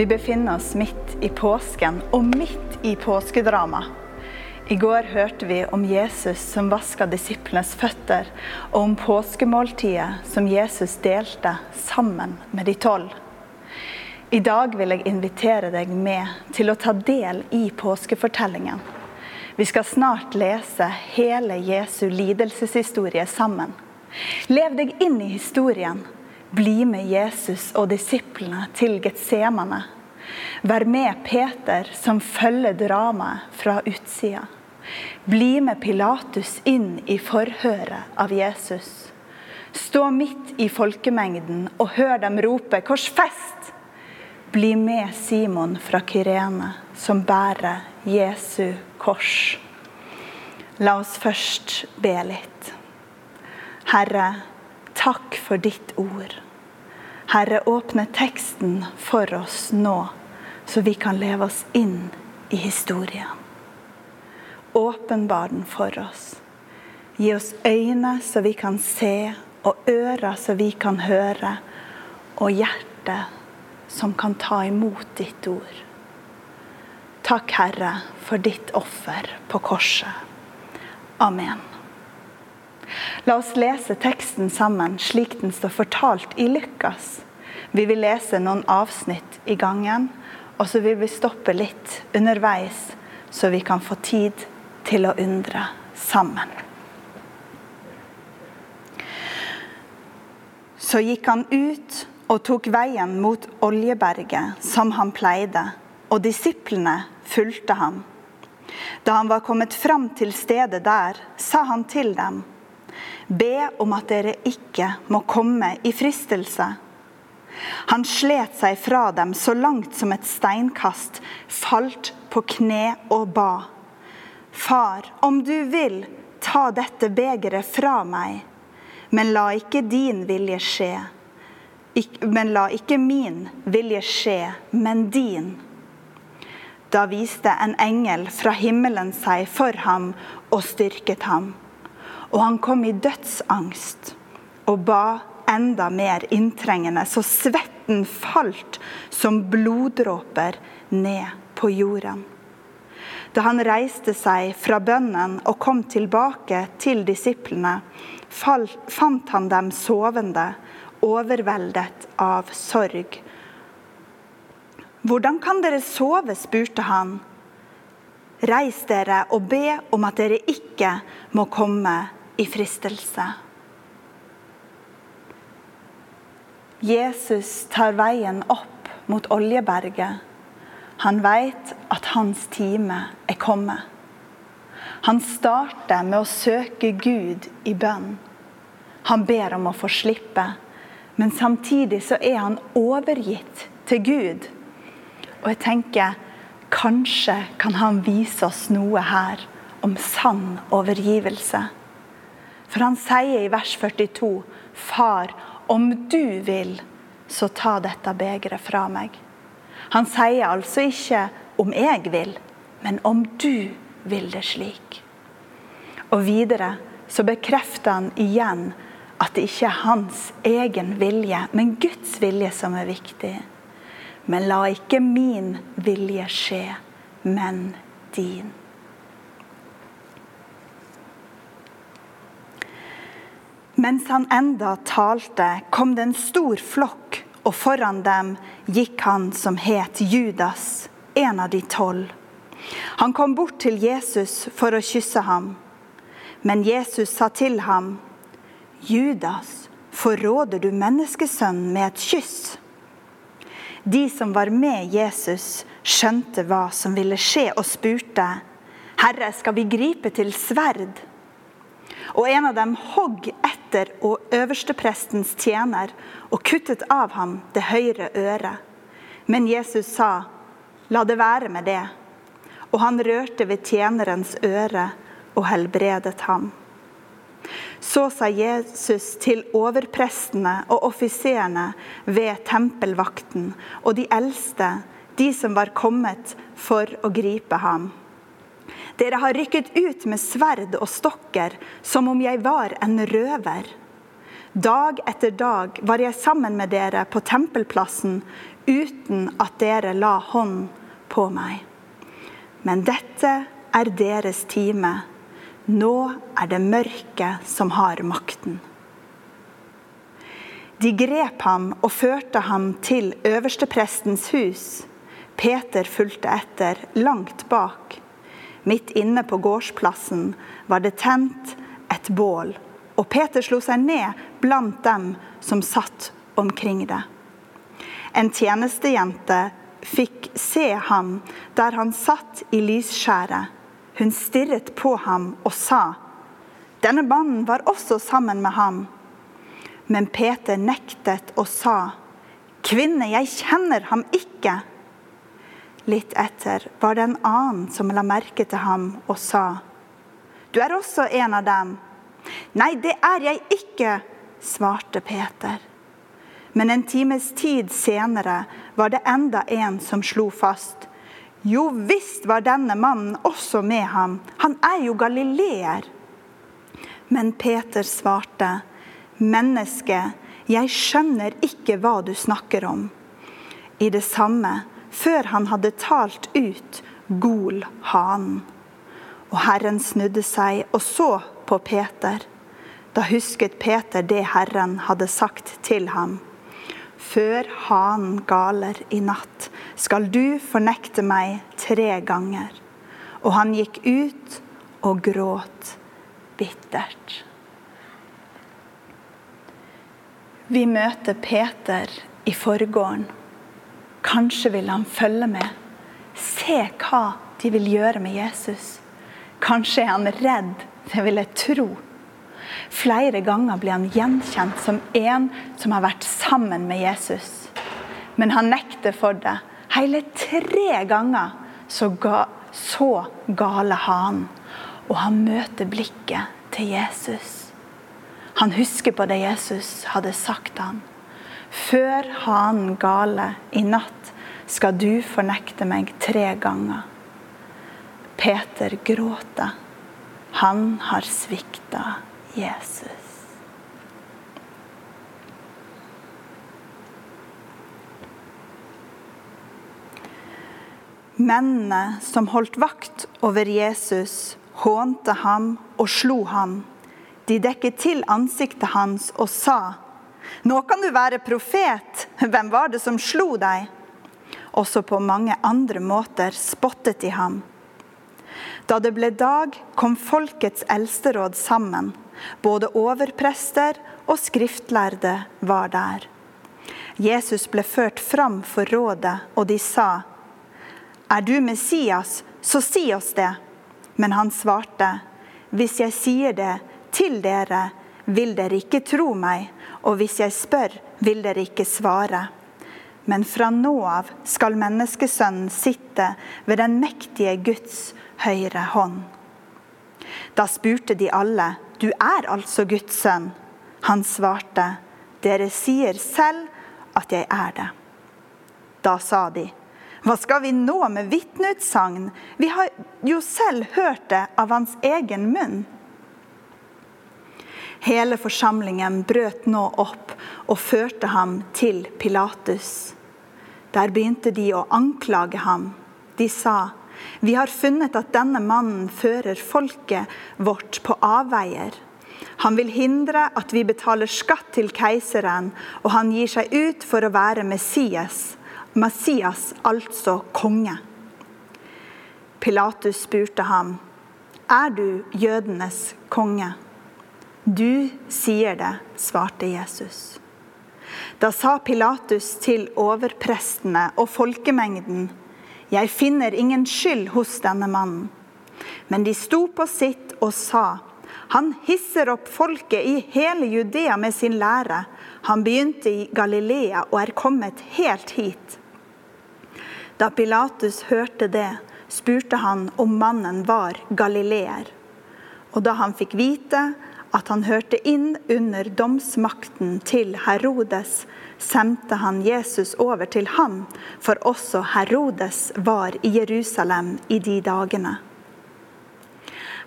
Vi befinner oss midt i påsken og midt i påskedrama. I går hørte vi om Jesus som vaska disiplenes føtter, og om påskemåltidet som Jesus delte sammen med de tolv. I dag vil jeg invitere deg med til å ta del i påskefortellingen. Vi skal snart lese hele Jesu lidelseshistorie sammen. Lev deg inn i historien. Bli med Jesus og disiplene til Getsemane. Vær med Peter, som følger dramaet fra utsida. Bli med Pilatus inn i forhøret av Jesus. Stå midt i folkemengden og hør dem rope 'Korsfest!' Bli med Simon fra Kyrene, som bærer Jesu kors. La oss først be litt. Herre, takk for ditt ord. Herre, åpne teksten for oss nå, så vi kan leve oss inn i historien. Åpenbar den for oss. Gi oss øyne så vi kan se, og ører så vi kan høre, og hjerte som kan ta imot ditt ord. Takk, Herre, for ditt offer på korset. Amen. La oss lese teksten sammen slik den står fortalt i Lukas. Vi vil lese noen avsnitt i gangen, og så vil vi stoppe litt underveis, så vi kan få tid til å undre sammen. Så gikk han ut og tok veien mot Oljeberget, som han pleide, og disiplene fulgte ham. Da han var kommet fram til stedet der, sa han til dem, Be om at dere ikke må komme i fristelse. Han slet seg fra dem så langt som et steinkast, falt på kne og ba. Far, om du vil, ta dette begeret fra meg, men la ikke din vilje skje. Men la ikke min vilje skje, men din. Da viste en engel fra himmelen seg for ham og styrket ham. Og han kom i dødsangst og ba enda mer inntrengende, så svetten falt som bloddråper ned på jorden. Da han reiste seg fra bønnen og kom tilbake til disiplene, fant han dem sovende, overveldet av sorg hvordan kan dere sove, spurte han. Reis dere og be om at dere ikke må komme i fristelse. Jesus tar veien opp mot Oljeberget. Han vet at hans time er kommet. Han starter med å søke Gud i bønn. Han ber om å få slippe, men samtidig så er han overgitt til Gud. Og jeg tenker kanskje kan han vise oss noe her om sann overgivelse. For han sier i vers 42.: Far, om du vil, så ta dette begeret fra meg. Han sier altså ikke om jeg vil, men om du vil det slik. Og videre så bekrefter han igjen at det ikke er hans egen vilje, men Guds vilje som er viktig. Men la ikke min vilje skje, men din. Mens han enda talte, kom det en stor flokk, og foran dem gikk han som het Judas, en av de tolv. Han kom bort til Jesus for å kysse ham. Men Jesus sa til ham, Judas, forråder du menneskesønnen med et kyss? De som var med Jesus, skjønte hva som ville skje, og spurte, 'Herre, skal vi gripe til sverd?' Og en av dem hogg etter og øversteprestens tjener og kuttet av ham det høyre øret. Men Jesus sa, 'La det være med det.' Og han rørte ved tjenerens øre og helbredet ham. Så sa Jesus til overprestene og offiserene ved tempelvakten og de eldste, de som var kommet for å gripe ham. Dere har rykket ut med sverd og stokker som om jeg var en røver. Dag etter dag var jeg sammen med dere på tempelplassen uten at dere la hånd på meg. Men dette er deres time. Nå er det mørket som har makten. De grep ham og førte ham til øversteprestens hus. Peter fulgte etter, langt bak. Midt inne på gårdsplassen var det tent et bål og Peter slo seg ned blant dem som satt omkring det. En tjenestejente fikk se ham der han satt i lysskjæret. Hun stirret på ham og sa, denne mannen var også sammen med ham. Men Peter nektet og sa, kvinne, jeg kjenner ham ikke. Litt etter var det en annen som la merke til ham og sa, du er også en av dem. Nei, det er jeg ikke, svarte Peter. Men en times tid senere var det enda en som slo fast. Jo visst var denne mannen også med ham, han er jo galileer. Men Peter svarte, menneske, jeg skjønner ikke hva du snakker om. I det samme, før han hadde talt ut, gol hanen. Og Herren snudde seg og så på Peter. Da husket Peter det Herren hadde sagt til ham. Før hanen galer i natt, skal du fornekte meg tre ganger. Og han gikk ut og gråt bittert. Vi møter Peter i forgården. Kanskje vil han følge med. Se hva de vil gjøre med Jesus. Kanskje er han redd det vil jeg tro. Flere ganger blir han gjenkjent som en som har vært sammen med Jesus. Men han nekter for det. Hele tre ganger så, ga, så gale han. Og han møter blikket til Jesus. Han husker på det Jesus hadde sagt han. Før hanen gale i natt skal du fornekte meg tre ganger. Peter gråter. Han har svikta Jesus. Mennene som holdt vakt over Jesus, hånte ham og slo ham. De dekket til ansiktet hans og sa, 'Nå kan du være profet. Hvem var det som slo deg?' Også på mange andre måter spottet de ham. Da det ble dag, kom folkets eldsteråd sammen. Både overprester og skriftlærde var der. Jesus ble ført fram for rådet, og de sa, Er du Messias, så si oss det. Men han svarte, Hvis jeg sier det til dere, vil dere ikke tro meg, og hvis jeg spør, vil dere ikke svare. Men fra nå av skal menneskesønnen sitte ved den mektige Guds høyre hånd. Da spurte de alle, du er altså Guds sønn? Han svarte, dere sier selv at jeg er det. Da sa de, hva skal vi nå med vitneutsagn? Vi har jo selv hørt det av hans egen munn. Hele forsamlingen brøt nå opp og førte ham til Pilatus. Der begynte de å anklage ham. De sa, vi har funnet at denne mannen fører folket vårt på avveier. Han vil hindre at vi betaler skatt til keiseren, og han gir seg ut for å være Messias, Messias, altså konge. Pilatus spurte ham, er du jødenes konge? Du sier det, svarte Jesus. Da sa Pilatus til overprestene og folkemengden, jeg finner ingen skyld hos denne mannen. Men de sto på sitt og sa, han hisser opp folket i hele Judea med sin lære. Han begynte i Galilea og er kommet helt hit. Da Pilatus hørte det, spurte han om mannen var galileer. Og da han fikk vite at han hørte inn under domsmakten til Herodes, sendte han Jesus over til ham, for også Herodes var i Jerusalem i de dagene.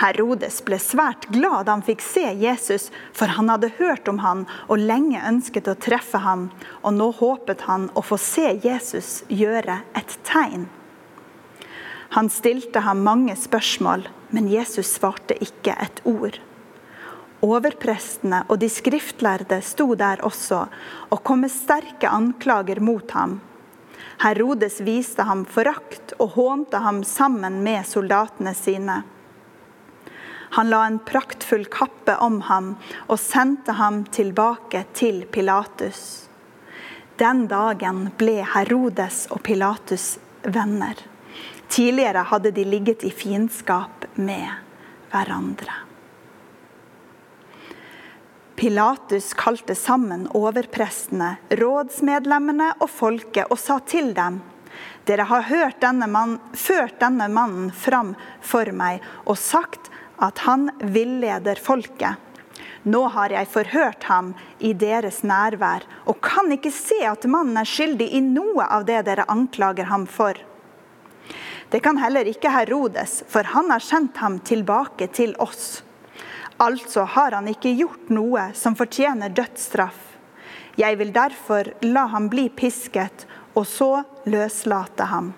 Herodes ble svært glad da han fikk se Jesus, for han hadde hørt om han og lenge ønsket å treffe ham, og nå håpet han å få se Jesus gjøre et tegn. Han stilte ham mange spørsmål, men Jesus svarte ikke et ord. Overprestene og de skriftlærde sto der også og kom med sterke anklager mot ham. Herodes viste ham forakt og hånte ham sammen med soldatene sine. Han la en praktfull kappe om ham og sendte ham tilbake til Pilatus. Den dagen ble Herodes og Pilatus venner. Tidligere hadde de ligget i fiendskap med hverandre. Pilatus kalte sammen overprestene, rådsmedlemmene og folket og sa til dem:" Dere har denne mann, ført denne mannen fram for meg og sagt at han villeder folket. Nå har jeg forhørt ham i deres nærvær, og kan ikke se at mannen er skyldig i noe av det dere anklager ham for. Det kan heller ikke Herodes, for han har sendt ham tilbake til oss. Altså har han ikke gjort noe som fortjener dødsstraff. Jeg vil derfor la ham bli pisket, og så løslate ham.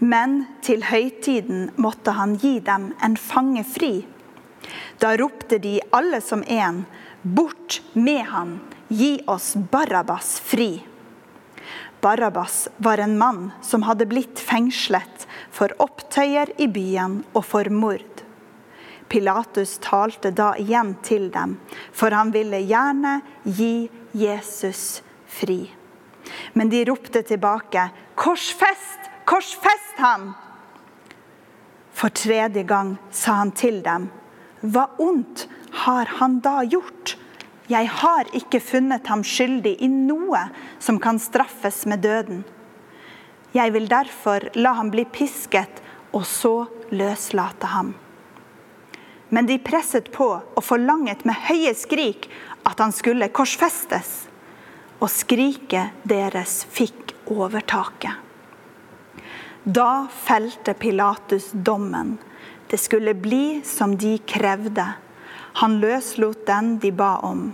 Men til høytiden måtte han gi dem en fange fri. Da ropte de alle som en, bort med han, gi oss Barabas fri. Barabas var en mann som hadde blitt fengslet for opptøyer i byen og for mord. Pilatus talte da igjen til dem, for han ville gjerne gi Jesus fri. Men de ropte tilbake, korsfest! Korsfest ham! For tredje gang sa han til dem, hva ondt har han da gjort? Jeg har ikke funnet ham skyldig i noe som kan straffes med døden. Jeg vil derfor la ham bli pisket, og så løslate ham. Men de presset på og forlanget med høye skrik at han skulle korsfestes. Og skriket deres fikk overtaket. Da felte Pilatus dommen. Det skulle bli som de krevde. Han løslot den de ba om.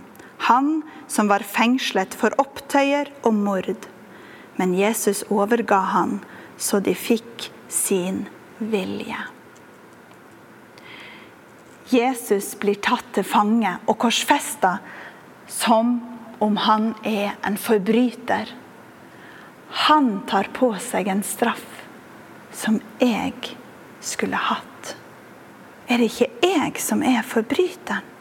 Han som var fengslet for opptøyer og mord. Men Jesus overga han, så de fikk sin vilje. Jesus blir tatt til fange og korsfesta som om han er en forbryter. Han tar på seg en straff som jeg skulle hatt? Er det ikke jeg som er forbryteren?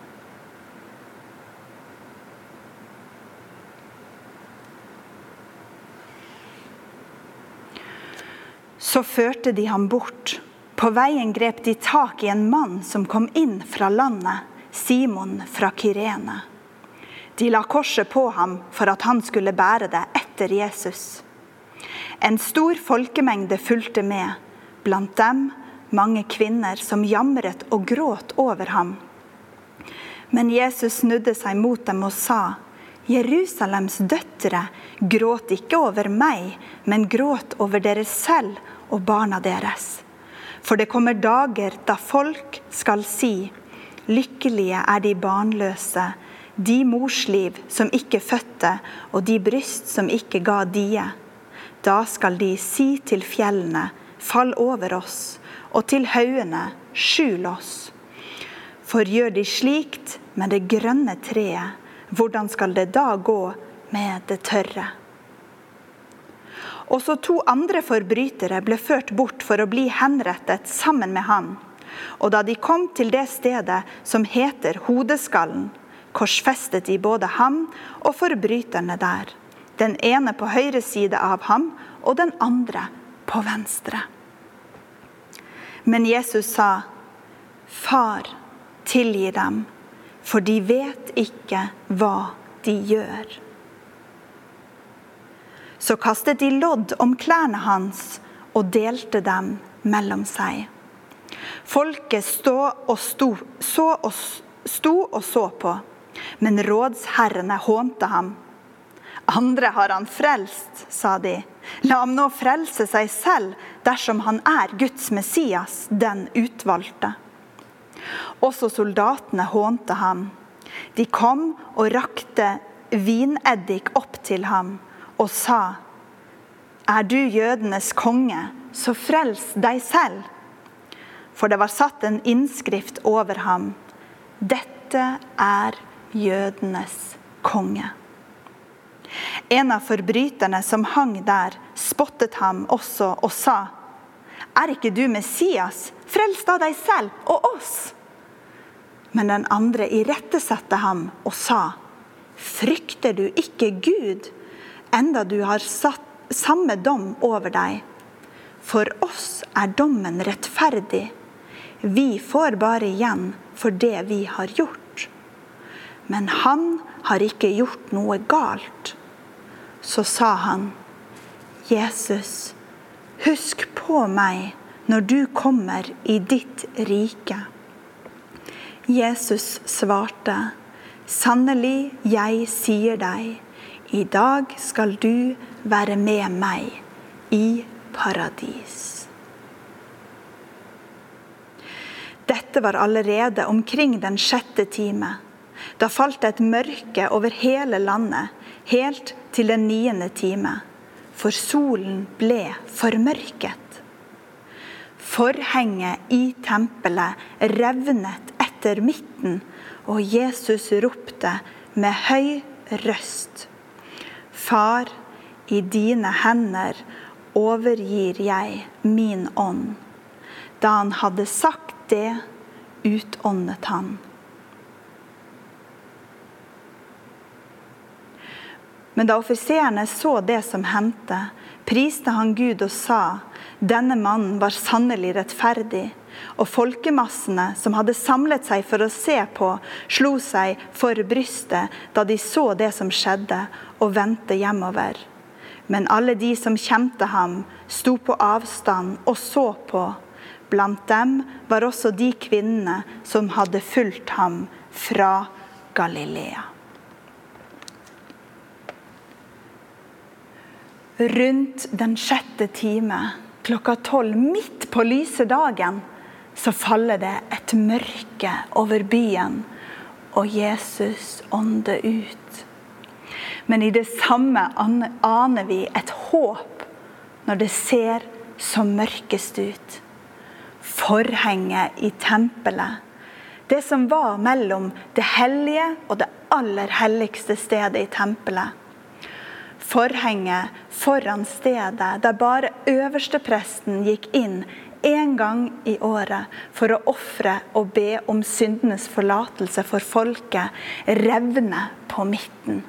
Så førte de ham bort. På veien grep de tak i en mann som kom inn fra landet, Simon fra Kyrene. De la korset på ham for at han skulle bære det etter Jesus. En stor folkemengde fulgte med, blant dem mange kvinner som jamret og gråt over ham. Men Jesus snudde seg mot dem og sa, Jerusalems døtre, gråt ikke over meg, men gråt over dere selv og barna deres. For det kommer dager da folk skal si, lykkelige er de barnløse, de morsliv som ikke fødte, og de bryst som ikke ga die. Da skal de si til fjellene, fall over oss, og til haugene, skjul oss. For gjør de slikt med det grønne treet, hvordan skal det da gå med det tørre? Også to andre forbrytere ble ført bort for å bli henrettet sammen med han. Og da de kom til det stedet som heter Hodeskallen, korsfestet de både ham og forbryterne der den ene på høyre side av ham og den andre på venstre. Men Jesus sa, 'Far, tilgi dem, for de vet ikke hva de gjør.' Så kastet de lodd om klærne hans og delte dem mellom seg. Folket stå og sto, så og, sto og så på, men rådsherrene hånte ham. Andre har han frelst, sa de. La ham nå frelse seg selv dersom han er Guds Messias, den utvalgte. Også soldatene hånte ham. De kom og rakte vineddik opp til ham og sa, Er du jødenes konge, så frels deg selv. For det var satt en innskrift over ham. Dette er jødenes konge. En av forbryterne som hang der, spottet ham også og sa, Er ikke du Messias? Frels da deg selv og oss. Men den andre irettesatte ham og sa, Frykter du ikke Gud, enda du har satt samme dom over deg? For oss er dommen rettferdig. Vi får bare igjen for det vi har gjort. Men han har ikke gjort noe galt. Så sa han, Jesus, husk på meg når du kommer i ditt rike. Jesus svarte, Sannelig, jeg sier deg, i dag skal du være med meg i paradis. Dette var allerede omkring den sjette time. Da falt det et mørke over hele landet, helt til den niende time. For solen ble formørket. Forhenget i tempelet revnet etter midten, og Jesus ropte med høy røst. Far, i dine hender overgir jeg min ånd. Da han hadde sagt det, utåndet han. Men da offiserene så det som hendte, priste han Gud og sa, denne mannen var sannelig rettferdig. Og folkemassene som hadde samlet seg for å se på, slo seg for brystet da de så det som skjedde, og vendte hjemover. Men alle de som kjente ham, sto på avstand og så på. Blant dem var også de kvinnene som hadde fulgt ham fra Galilea. Rundt den sjette time, klokka tolv, midt på lyse dagen, så faller det et mørke over byen, og Jesus ånder ut. Men i det samme aner vi et håp når det ser så mørkest ut. Forhenget i tempelet, det som var mellom det hellige og det aller helligste stedet i tempelet forhenget foran stedet der bare øverstepresten gikk inn én gang i året for å ofre og be om syndenes forlatelse for folket, revner på midten.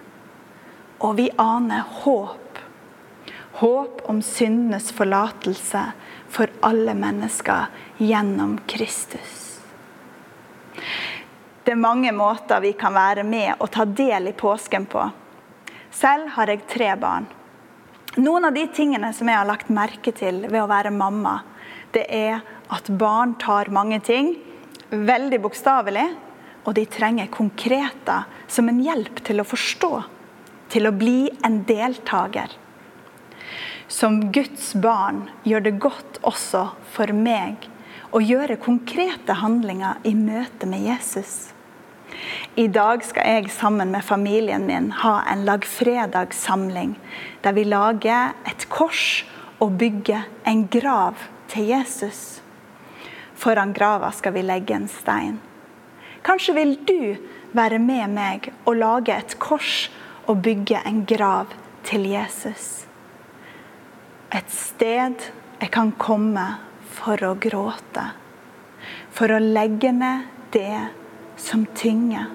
Og vi aner håp. Håp om syndenes forlatelse for alle mennesker gjennom Kristus. Det er mange måter vi kan være med og ta del i påsken på. Selv har jeg tre barn. Noen av de tingene som jeg har lagt merke til ved å være mamma, det er at barn tar mange ting veldig bokstavelig, og de trenger konkreter som en hjelp til å forstå, til å bli en deltaker. Som Guds barn gjør det godt også for meg å gjøre konkrete handlinger i møte med Jesus. I dag skal jeg sammen med familien min ha en lagfredagssamling der vi lager et kors og bygger en grav til Jesus. Foran grava skal vi legge en stein. Kanskje vil du være med meg og lage et kors og bygge en grav til Jesus. Et sted jeg kan komme for å gråte. For å legge ned det som tynger.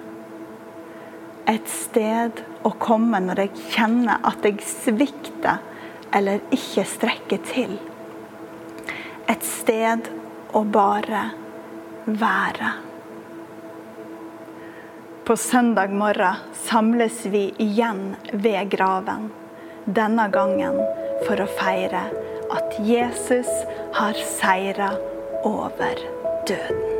Et sted å komme når jeg kjenner at jeg svikter eller ikke strekker til. Et sted å bare være. På søndag morgen samles vi igjen ved graven. Denne gangen for å feire at Jesus har seira over døden.